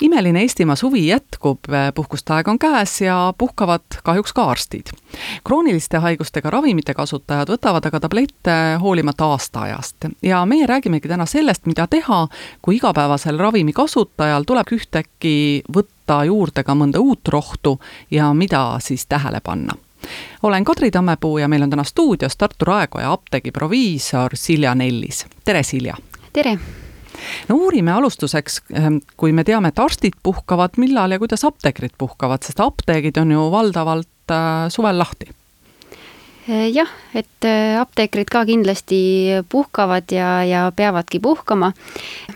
imeline Eestimaa suvi jätkub, puhkuste aeg on käes ja puhkavad kahjuks ka arstid. krooniliste haigustega ravimite kasutajad võtavad aga tablette hoolimata aastaajast ja meie räägimegi täna sellest, mida teha, kui igapäevasel ravimi kasutajal tuleb ühtäkki võtta juurde ka mõnda uut rohtu ja mida siis tähele panna olen Kadri Tammepuu ja meil on täna stuudios Tartu Raekoja apteegi proviisor Silja Nellis, tere Silja! tere! No uurime alustuseks, ehm, kui me teame, et arstid puhkavad, millal ja kuidas apteekrid puhkavad, sest apteegid on ju valdavalt äh, suvel lahti äh, jah, et äh, apteekrid ka kindlasti puhkavad ja, ja peavadki puhkama.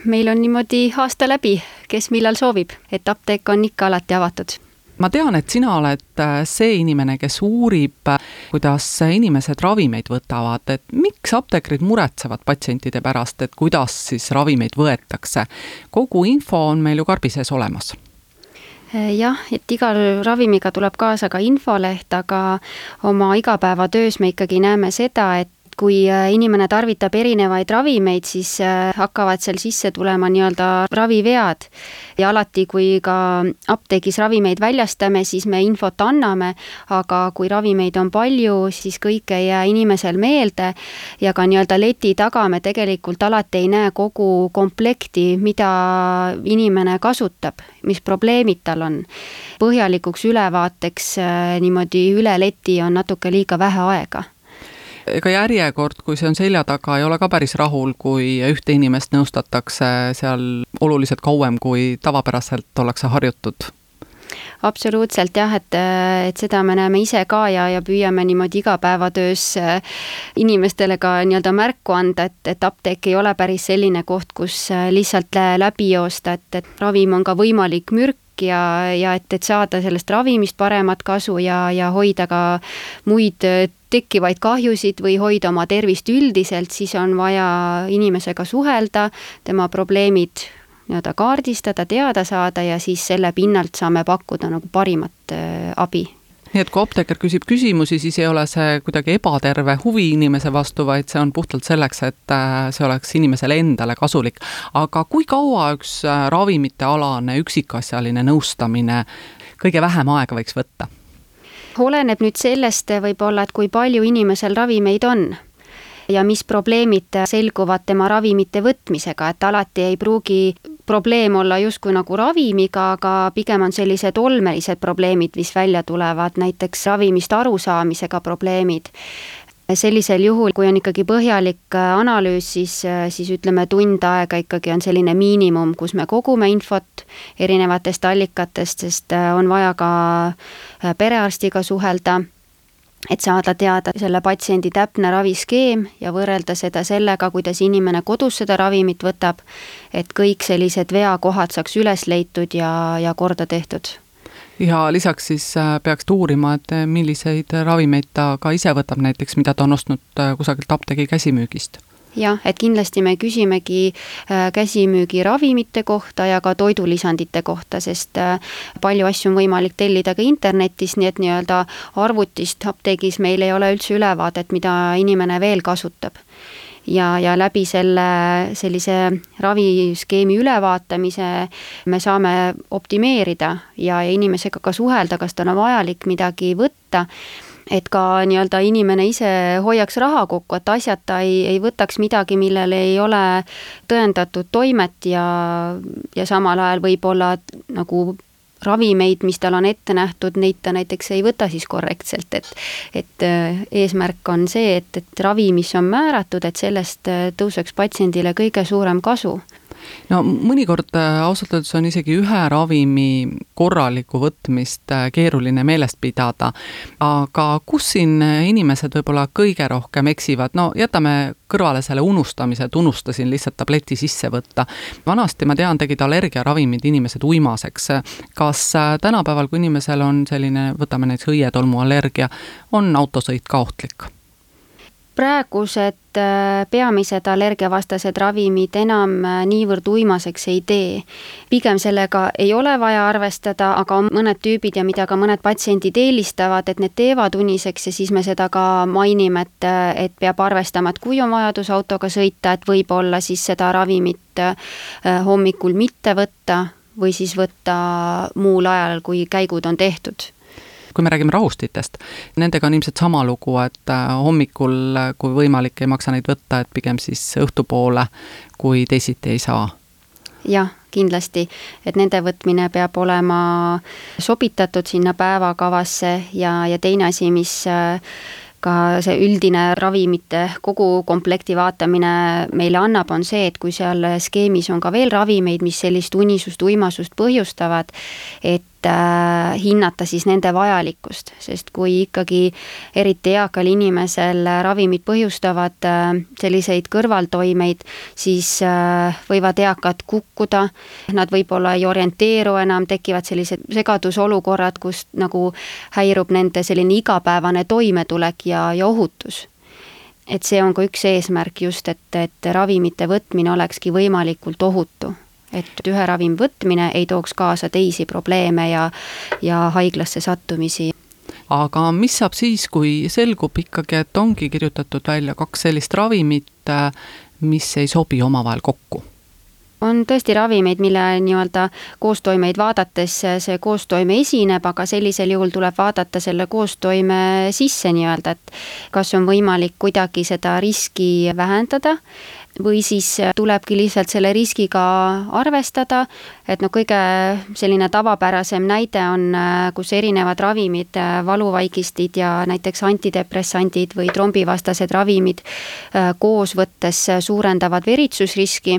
meil on niimoodi aasta läbi, kes millal soovib, et apteek on ikka alati avatud ma tean, et sina oled äh, see inimene, kes uurib, äh, kuidas inimesed ravimeid võtavad, et miks apteekrid muretsevad patsientide pärast, et kuidas siis ravimeid võetakse. kogu info on meil ju karbi sees olemas äh, jah, et igal ravimiga tuleb kaasa ka infoleht, aga oma igapäevatöös me ikkagi näeme seda, et et kui äh, inimene tarvitab erinevaid ravimeid, siis äh, hakkavad seal sisse tulema nii-öelda ravivead. ja alati, kui ka apteegis ravimeid väljastame, siis me infot anname, aga kui ravimeid on palju, siis kõik ei jää inimesel meelde ja ka nii-öelda leti taga me tegelikult alati ei näe kogu komplekti, mida inimene kasutab, mis probleemid tal on. põhjalikuks ülevaateks äh, niimoodi üle leti on natuke liiga vähe aega ega järjekord, kui see on selja taga, ei ole ka päris rahul, kui ühte inimest nõustatakse seal oluliselt kauem, kui tavapäraselt ollakse harjutud. Absoluutselt jah, et, et seda me näeme ise ka ja, ja püüame niimoodi igapäevatöös äh, inimestele ka nii-öelda märku anda, et, et apteek ei ole päris selline koht, kus äh, lihtsalt läbi joosta, et, et ravim on ka võimalik mürk, ja, ja et, et saada sellest ravimist paremat kasu ja, ja hoida ka muid tekkivaid kahjusid või hoida oma tervist üldiselt, siis on vaja inimesega suhelda, tema probleemid nii-öelda kaardistada, teada saada ja siis selle pinnalt saame pakkuda nagu parimat äh, abi nii et kui apteeker küsib küsimusi, siis ei ole see kuidagi ebaterve huvi inimese vastu, vaid see on puhtalt selleks, et äh, see oleks inimesele endale kasulik. aga kui kaua üks äh, ravimitealane üksikasjaline nõustamine kõige vähem aega võiks võtta? oleneb nüüd sellest võib-olla, et kui palju inimesel ravimeid on ja mis probleemid selguvad tema ravimite võtmisega, et alati ei pruugi probleem olla justkui nagu ravimiga, aga pigem on sellised olmelised probleemid, mis välja tulevad, näiteks ravimist arusaamisega probleemid. Sellisel juhul, kui on ikkagi põhjalik analüüs, siis, siis ütleme, tund aega ikkagi on selline miinimum, kus me kogume infot erinevatest allikatest, sest on vaja ka perearstiga suhelda et saada teada selle patsiendi täpne raviskeem ja võrrelda seda sellega, kuidas inimene kodus seda ravimit võtab, et kõik sellised veakohad saaks üles leitud ja, ja korda tehtud. Ja lisaks siis äh, peaks ta uurima, et milliseid ravimeid ta ka ise võtab, näiteks mida ta on ostnud äh, kusagilt apteegi käsimüügist jah, et kindlasti me küsimegi äh, käsimüügi ravimite kohta ja ka toidulisandite kohta, sest äh, palju asju on võimalik tellida ka internetis, nii et nii-öelda arvutist apteegis meil ei ole üldse ülevaadet, mida inimene veel kasutab. Ja, ja läbi selle sellise raviskeemi ülevaatamise me saame optimeerida ja, ja inimesega ka suhelda, kas tal on vajalik midagi võtta et ka nii-öelda inimene ise hoiaks raha kokku, et asjata ei, ei võtaks midagi, millel ei ole tõendatud toimet ja, ja samal ajal võib-olla nagu ravimeid, mis tal on ette nähtud, neid ta näiteks ei võta siis korrektselt, et et äh, eesmärk on see, et, et ravi, mis on määratud, et sellest äh, tõuseks patsiendile kõige suurem kasu no mõnikord äh, ausalt öeldes on isegi ühe ravimi korralikku võtmist äh, keeruline meelest pidada. aga kus siin inimesed võib-olla kõige rohkem eksivad, no jätame kõrvale selle unustamise, et unustasin lihtsalt tableti sisse võtta. vanasti ma tean, tegid allergiaravimid inimesed uimaseks. kas äh, tänapäeval, kui inimesel on selline, võtame näiteks õietolmuallergia, on autosõit ka ohtlik? Praegused äh, peamised allergiavastased ravimid enam äh, niivõrd uimaseks ei tee. pigem sellega ei ole vaja arvestada, aga on mõned tüübid ja mida ka mõned patsiendid eelistavad, et need teevad uniseks ja siis me seda ka mainime, et, äh, et peab arvestama, et kui on vajadus autoga sõita, et võib-olla siis seda ravimit hommikul mitte võtta või siis võtta muul ajal, kui käigud on tehtud kui me räägime rahustitest, nendega on ilmselt sama lugu, et äh, hommikul, kui võimalik, ei maksa neid võtta, et pigem siis õhtupoole, kui teisiti ei saa. jah, kindlasti, et nende võtmine peab olema sobitatud sinna päevakavasse ja, ja teine asi, mis äh, ka see üldine ravimite kogu komplekti vaatamine meile annab, on see, et kui seal skeemis on ka veel ravimeid, mis sellist unisust, uimasust põhjustavad, et hinnata siis nende vajalikkust, sest kui ikkagi eriti eakal inimesel ravimid põhjustavad äh, selliseid kõrvaltoimeid, siis äh, võivad eakad kukkuda, nad võib-olla ei orienteeru enam, tekivad sellised segadusolukorrad, kus nagu häirub nende selline igapäevane toimetulek ja, ja ohutus. Et see on ka üks eesmärk just, et, et ravimite võtmine olekski võimalikult ohutu et ühe ravimi võtmine ei tooks kaasa teisi probleeme ja, ja haiglasse sattumisi aga mis saab siis, kui selgub ikkagi, et ongi kirjutatud välja kaks sellist ravimit, mis ei sobi omavahel kokku? on tõesti ravimeid, mille nii-öelda koostoimeid vaadates see koostoime esineb, aga sellisel juhul tuleb vaadata selle koostoime sisse nii-öelda, et kas on võimalik kuidagi seda riski vähendada või siis tulebki lihtsalt selle riskiga arvestada, et no kõige selline tavapärasem näide on, kus erinevad ravimid, valuvaigistid ja näiteks antidepressandid või trombivastased ravimid koos võttes suurendavad veritsusriski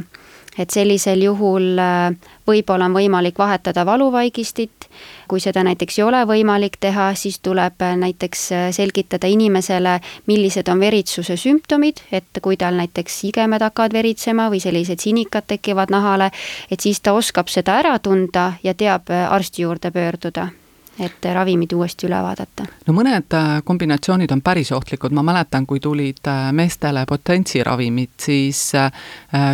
et sellisel juhul äh, võib-olla on võimalik vahetada valuvaigistit, kui seda näiteks ei ole võimalik teha, siis tuleb äh, näiteks äh, selgitada inimesele, millised on veritsuse sümptomid, et kui tal näiteks sigemed hakkavad veritsema või sellised sinikad tekivad nahale, et siis ta oskab seda ära tunda ja teab arsti juurde pöörduda et ravimid uuesti üle vaadata. no mõned äh, kombinatsioonid on päris ohtlikud, ma mäletan, kui tulid äh, meestele potentsiravimid, siis äh,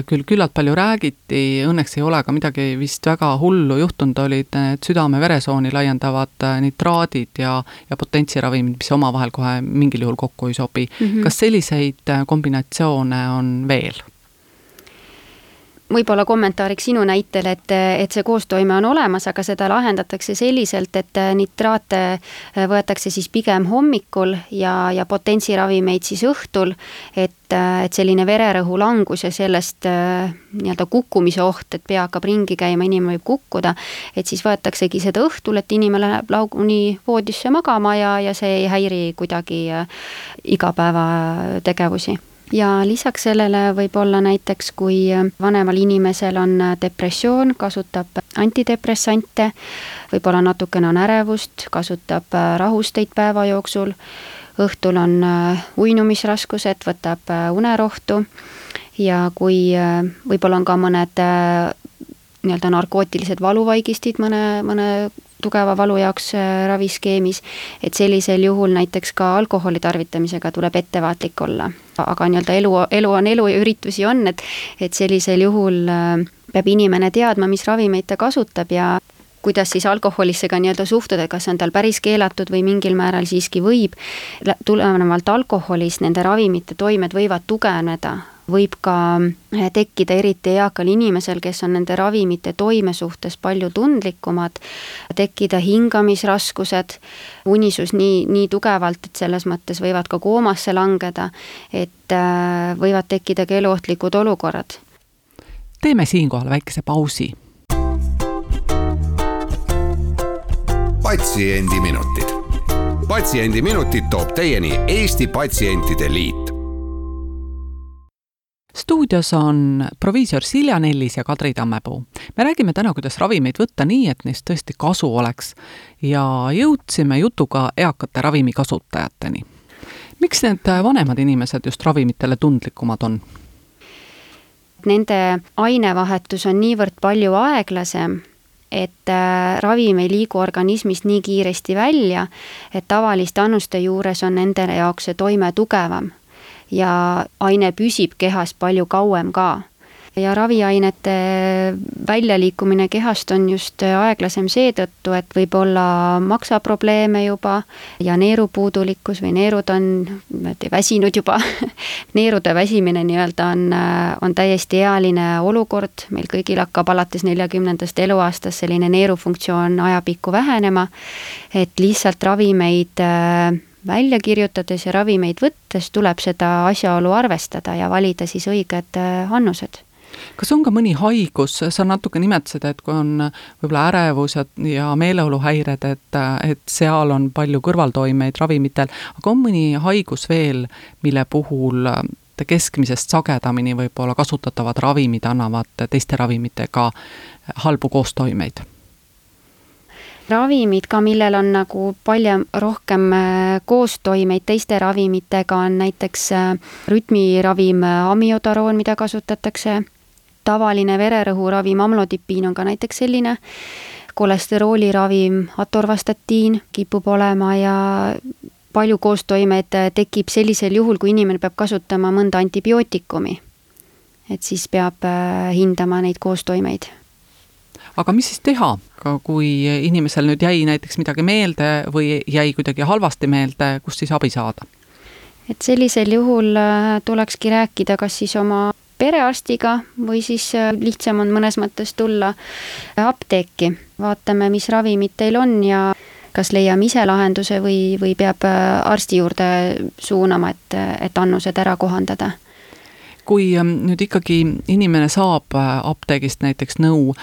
küll küllalt palju räägiti, õnneks ei ole ka midagi vist väga hullu juhtunud, olid need südame-veresooni laiendavad nitraadid ja, ja potentsiravimid, mis omavahel kohe mingil juhul kokku ei sobi mm. -hmm. kas selliseid kombinatsioone on veel? Võib-olla kommentaariks sinu näitel, et, et see koostoime on olemas, aga seda lahendatakse selliselt, et nitraate võetakse siis pigem hommikul ja, ja potentsiravimeid siis õhtul, et, et selline vererõhu langus ja sellest nii-öelda kukkumise oht, et pea hakkab ringi käima, inimene võib kukkuda, et siis võetaksegi seda õhtul, et inimene läheb lauguni voodisse magama ja, ja see ei häiri kuidagi igapäevategevusi ja lisaks sellele võib olla näiteks, kui vanemal inimesel on depressioon, kasutab antidepressante, võib-olla natukene on ärevust, kasutab rahusteid päeva jooksul, õhtul on uinumisraskused, võtab unerohtu ja kui võib-olla on ka mõned nii-öelda narkootilised valuvaigistid mõne, mõne tugeva valu jaoks raviskeemis, et sellisel juhul näiteks ka alkoholi tarvitamisega tuleb ettevaatlik olla. Aga nii-öelda elu, elu on elu ja üritusi on, et et sellisel juhul äh, peab inimene teadma, mis ravimeid ta kasutab ja kuidas siis alkoholisse ka nii-öelda suhtuda, kas see on tal päris keelatud või mingil määral siiski võib, tulenevalt alkoholist nende ravimite toimed võivad tugevneda võib ka eh, tekkida eriti eakal inimesel, kes on nende ravimite toime suhtes palju tundlikumad, tekkida hingamisraskused, unisus nii, nii tugevalt, et selles mõttes võivad ka koomasse langeda, et eh, võivad tekkida ka eluohtlikud olukorrad. teeme siinkohal väikese pausi. patsiendiminutid patsiendiminutid toob teieni Eesti Patsientide Liit stuudios on proviisor Silja Nellis ja Kadri Tammepuu. me räägime täna, kuidas ravimeid võtta nii, et neist tõesti kasu oleks ja jõudsime jutuga eakate ravimikasutajateni. miks need vanemad inimesed just ravimitele tundlikumad on? Nende ainevahetus on niivõrd palju aeglasem, et äh, ravim ei liigu organismist nii kiiresti välja, et tavaliste annuste juures on nende jaoks see toime tugevam ja aine püsib kehas palju kauem ka. Ja raviainete väljaliikumine kehast on just aeglasem seetõttu, et võib olla maksaprobleeme juba ja neerupuudulikkus või neerud on niimoodi väsinud juba. Neerude väsimine nii-öelda on, on täiesti ealine olukord, meil kõigil hakkab alates neljakümnendast eluaastast selline neerufunktsioon ajapikku vähenema, et lihtsalt ravimeid äh, välja kirjutades ja ravimeid võttes tuleb seda asjaolu arvestada ja valida siis õiged äh, annused kas on ka mõni haigus, sa natuke nimetasid, et kui on võib-olla ärevus ja, ja meeleoluhäired, et, et seal on palju kõrvaltoimeid ravimitel, aga on mõni haigus veel, mille puhul keskmisest sagedamini võib-olla kasutatavad ravimid annavad teiste ravimitega halbu koostoimeid? Ravimid ka, millel on nagu palju rohkem äh, koostoimeid teiste ravimitega, on näiteks äh, rütmiravim amiodaroon, mida kasutatakse tavaline vererõhuravim amlodipiin on ka näiteks selline, kolesterooliravim atorvastatiin kipub olema ja palju koostoimeid tekib sellisel juhul, kui inimene peab kasutama mõnda antibiootikumi. et siis peab äh, hindama neid koostoimeid. Aga mis siis teha, kui inimesel nüüd jäi näiteks midagi meelde või jäi kuidagi halvasti meelde, kust siis abi saada? et sellisel juhul äh, tulekski rääkida kas siis oma perearstiga või siis äh, lihtsam on mõnes mõttes tulla apteeki. vaatame, mis ravimid teil on ja kas leiame ise lahenduse või, või peab äh, arsti juurde suunama, et, et annused ära kohandada kui ähm, nüüd ikkagi inimene saab äh, apteegist näiteks nõu,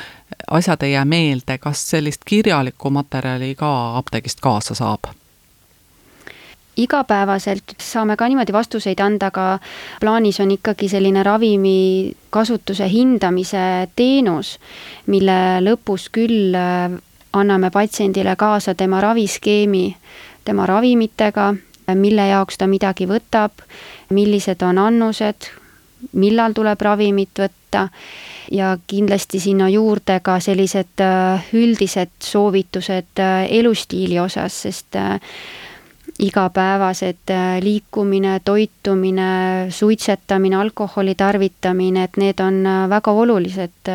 asjad ei jää meelde, kas sellist kirjalikku materjali ka apteegist kaasa saab? igapäevaselt saame ka niimoodi vastuseid anda, aga plaanis on ikkagi selline ravimi kasutuse hindamise teenus, mille lõpus küll äh, anname patsiendile kaasa tema raviskeemi, tema ravimitega, mille jaoks ta midagi võtab, millised on annused, millal tuleb ravimit võtta. Ja kindlasti sinna juurde ka sellised äh, üldised soovitused äh, elustiili osas, sest igapäevased äh, liikumine, toitumine, suitsetamine, alkoholi tarvitamine, et need on väga olulised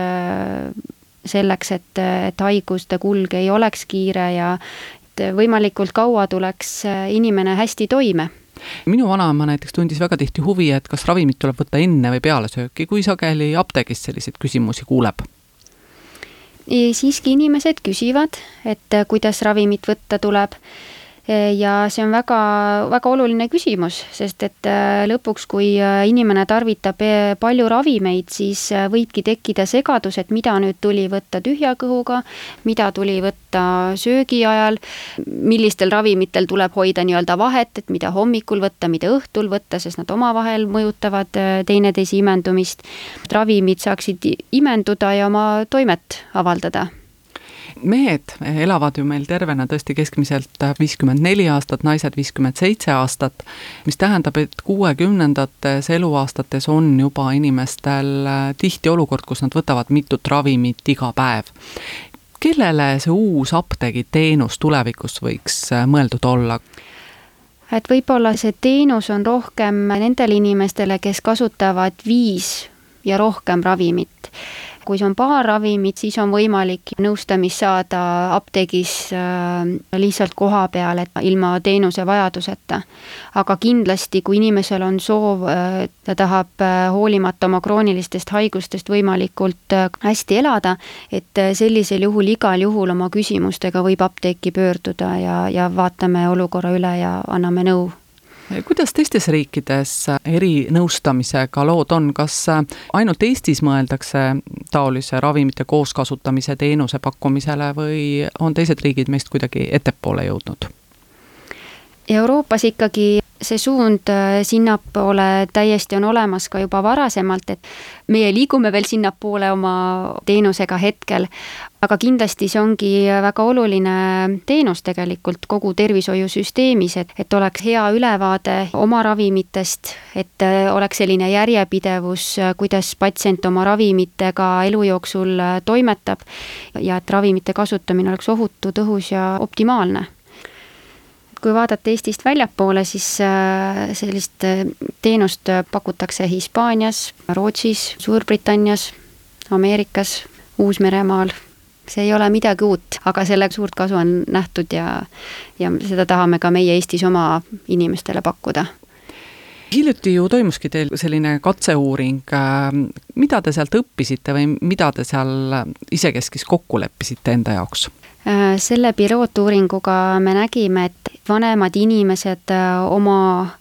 selleks, et, et haiguste kulg ei oleks kiire ja et võimalikult kaua tuleks inimene hästi toime minu vanaema näiteks tundis väga tihti huvi, et kas ravimit tuleb võtta enne või peale sööki, kui sageli apteegist selliseid küsimusi kuuleb? siiski inimesed küsivad, et kuidas ravimit võtta tuleb ja see on väga, väga oluline küsimus, sest et äh, lõpuks, kui äh, inimene tarvitab palju ravimeid, siis võibki tekkida segadus, et mida nüüd tuli võtta tühja kõhuga, mida tuli võtta söögi ajal, millistel ravimitel tuleb hoida nii-öelda vahet, et mida hommikul võtta, mida õhtul võtta, sest nad omavahel mõjutavad teineteise imendumist. ravimid saaksid imenduda ja oma toimet avaldada mehed elavad ju meil tervena tõesti keskmiselt viiskümmend neli aastat, naised viiskümmend seitse aastat, mis tähendab, et kuuekümnendates eluaastates on juba inimestel tihti olukord, kus nad võtavad mitut ravimit iga päev. kellele see uus apteegiteenus tulevikus võiks mõeldud olla? et võib-olla see teenus on rohkem nendele inimestele, kes kasutavad viis ja rohkem ravimit kui see on paar ravimit, siis on võimalik nõustamist saada apteegis äh, lihtsalt koha peal, et ilma teenuse vajaduseta. aga kindlasti, kui inimesel on soov, äh, ta tahab äh, hoolimata oma kroonilistest haigustest võimalikult hästi elada, et sellisel juhul igal juhul oma küsimustega võib apteeki pöörduda ja, ja vaatame olukorra üle ja anname nõu kuidas teistes riikides erinõustamisega lood on, kas ainult Eestis mõeldakse taolise ravimite kooskasutamise teenuse pakkumisele või on teised riigid meist kuidagi ettepoole jõudnud? Euroopas ikkagi see suund äh, sinnapoole täiesti on olemas ka juba varasemalt, et meie liigume veel sinnapoole oma teenusega hetkel, aga kindlasti see ongi väga oluline teenus tegelikult kogu tervishoiusüsteemis, et, et oleks hea ülevaade oma ravimitest, et äh, oleks selline järjepidevus, äh, kuidas patsient oma ravimitega elu jooksul toimetab ja et ravimite kasutamine oleks ohutu, tõhus ja optimaalne kui vaadata Eestist väljapoole, siis äh, sellist äh, teenust äh, pakutakse Hispaanias, Rootsis, Suurbritannias, Ameerikas, Uus-Meremaal. See ei ole midagi uut, aga selle suurt kasu on nähtud ja, ja seda tahame ka meie Eestis oma inimestele pakkuda hiljuti ju toimuski teil selline katseuuring, mida te sealt õppisite või mida te seal isekeskis kokku leppisite enda jaoks? Äh, selle pilootuuringuga me nägime, et vanemad inimesed äh, oma äh,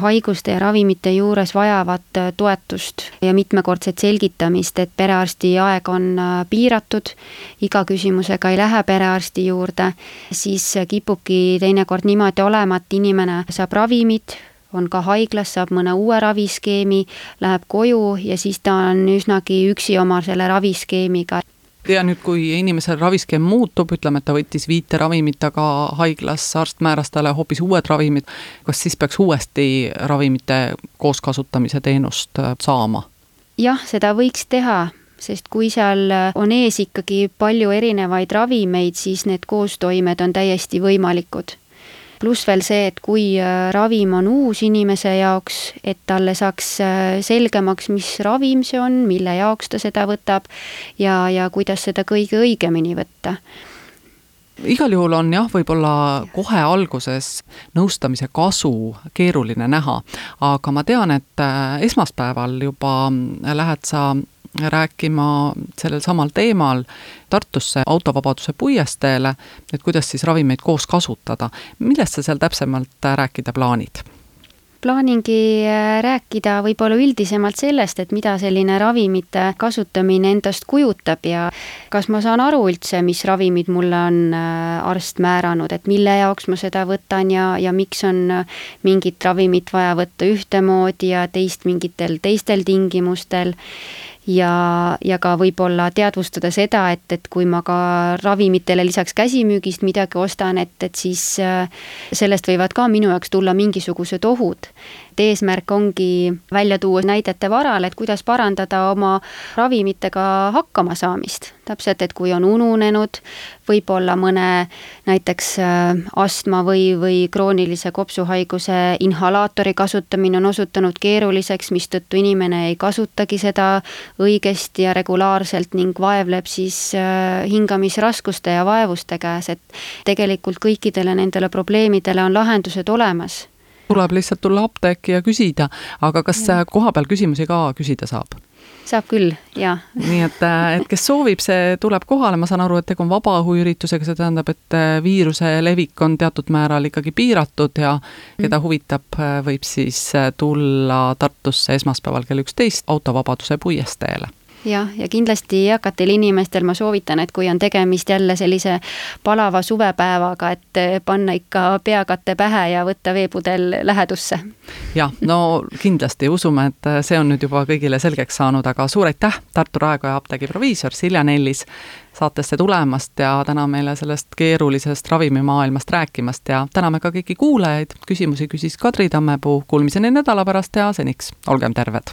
haiguste ja ravimite juures vajavad toetust ja mitmekordset selgitamist, et perearsti aeg on piiratud, iga küsimusega ei lähe perearsti juurde, siis kipubki teinekord niimoodi olema, et inimene saab ravimid, on ka haiglas, saab mõne uue raviskeemi, läheb koju ja siis ta on üsnagi üksi oma selle raviskeemiga ja nüüd, kui inimesel raviskeem muutub, ütleme, et ta võttis viite ravimit, aga haiglas arst määras talle hoopis uued ravimid, kas siis peaks uuesti ravimite kooskasutamise teenust äh, saama? jah, seda võiks teha, sest kui seal on ees ikkagi palju erinevaid ravimeid, siis need koostoimed on täiesti võimalikud pluss veel see, et kui äh, ravim on uus inimese jaoks, et talle saaks äh, selgemaks, mis ravim see on, mille jaoks ta seda võtab ja, ja kuidas seda kõige õigemini võtta. Igal juhul on jah, võib-olla kohe alguses nõustamise kasu keeruline näha, aga ma tean, et äh, esmaspäeval juba lähed sa rääkima sellel samal teemal Tartusse autovabaduse puiesteele, et kuidas siis ravimeid koos kasutada. millest sa seal täpsemalt rääkida plaanid? plaaningi äh, rääkida võib-olla üldisemalt sellest, et mida selline ravimite kasutamine endast kujutab ja kas ma saan aru üldse, mis ravimid mulle on äh, arst määranud, et mille jaoks ma seda võtan ja, ja miks on äh, mingit ravimit vaja võtta ühtemoodi ja teist mingitel teistel tingimustel ja, ja ka võib-olla teadvustada seda, et, et kui ma ka ravimitele lisaks käsimüügist midagi ostan, et, et siis äh, sellest võivad ka minu jaoks tulla mingisugused ohud et eesmärk ongi välja tuua näidete varal, et kuidas parandada oma ravimitega hakkamasaamist. täpselt, et kui on ununenud, võib-olla mõne näiteks äh, astma või, või kroonilise kopsuhaiguse inhalaatori kasutamine on osutunud keeruliseks, mistõttu inimene ei kasutagi seda õigesti ja regulaarselt ning vaevleb siis äh, hingamisraskuste ja vaevuste käes, et tegelikult kõikidele nendele probleemidele on lahendused olemas tuleb lihtsalt tulla apteeki ja küsida, aga kas kohapeal küsimusi ka küsida saab? saab küll, jaa. nii et, äh, et kes soovib, see tuleb kohale, ma saan aru, et tegu on vabaõhuüritusega, see tähendab, et äh, viiruse levik on teatud määral ikkagi piiratud ja keda mm. huvitab, äh, võib siis tulla Tartusse esmaspäeval kell üksteist autovabaduse puiesteele jah, ja kindlasti eakatel inimestel ma soovitan, et kui on tegemist jälle sellise palava suvepäevaga, et panna ikka peakatte pähe ja võtta veepudel lähedusse. jah, no kindlasti usume, et see on nüüd juba kõigile selgeks saanud, aga suur aitäh, Tartu Raekoja apteegi proviisor Silja Nellis, saatesse tulemast ja täna meile sellest keerulisest ravimimaailmast rääkimast ja täname ka kõiki kuulajaid, küsimusi küsis Kadri Tammepuu, kuulmiseni nädala pärast ja seniks olgem terved!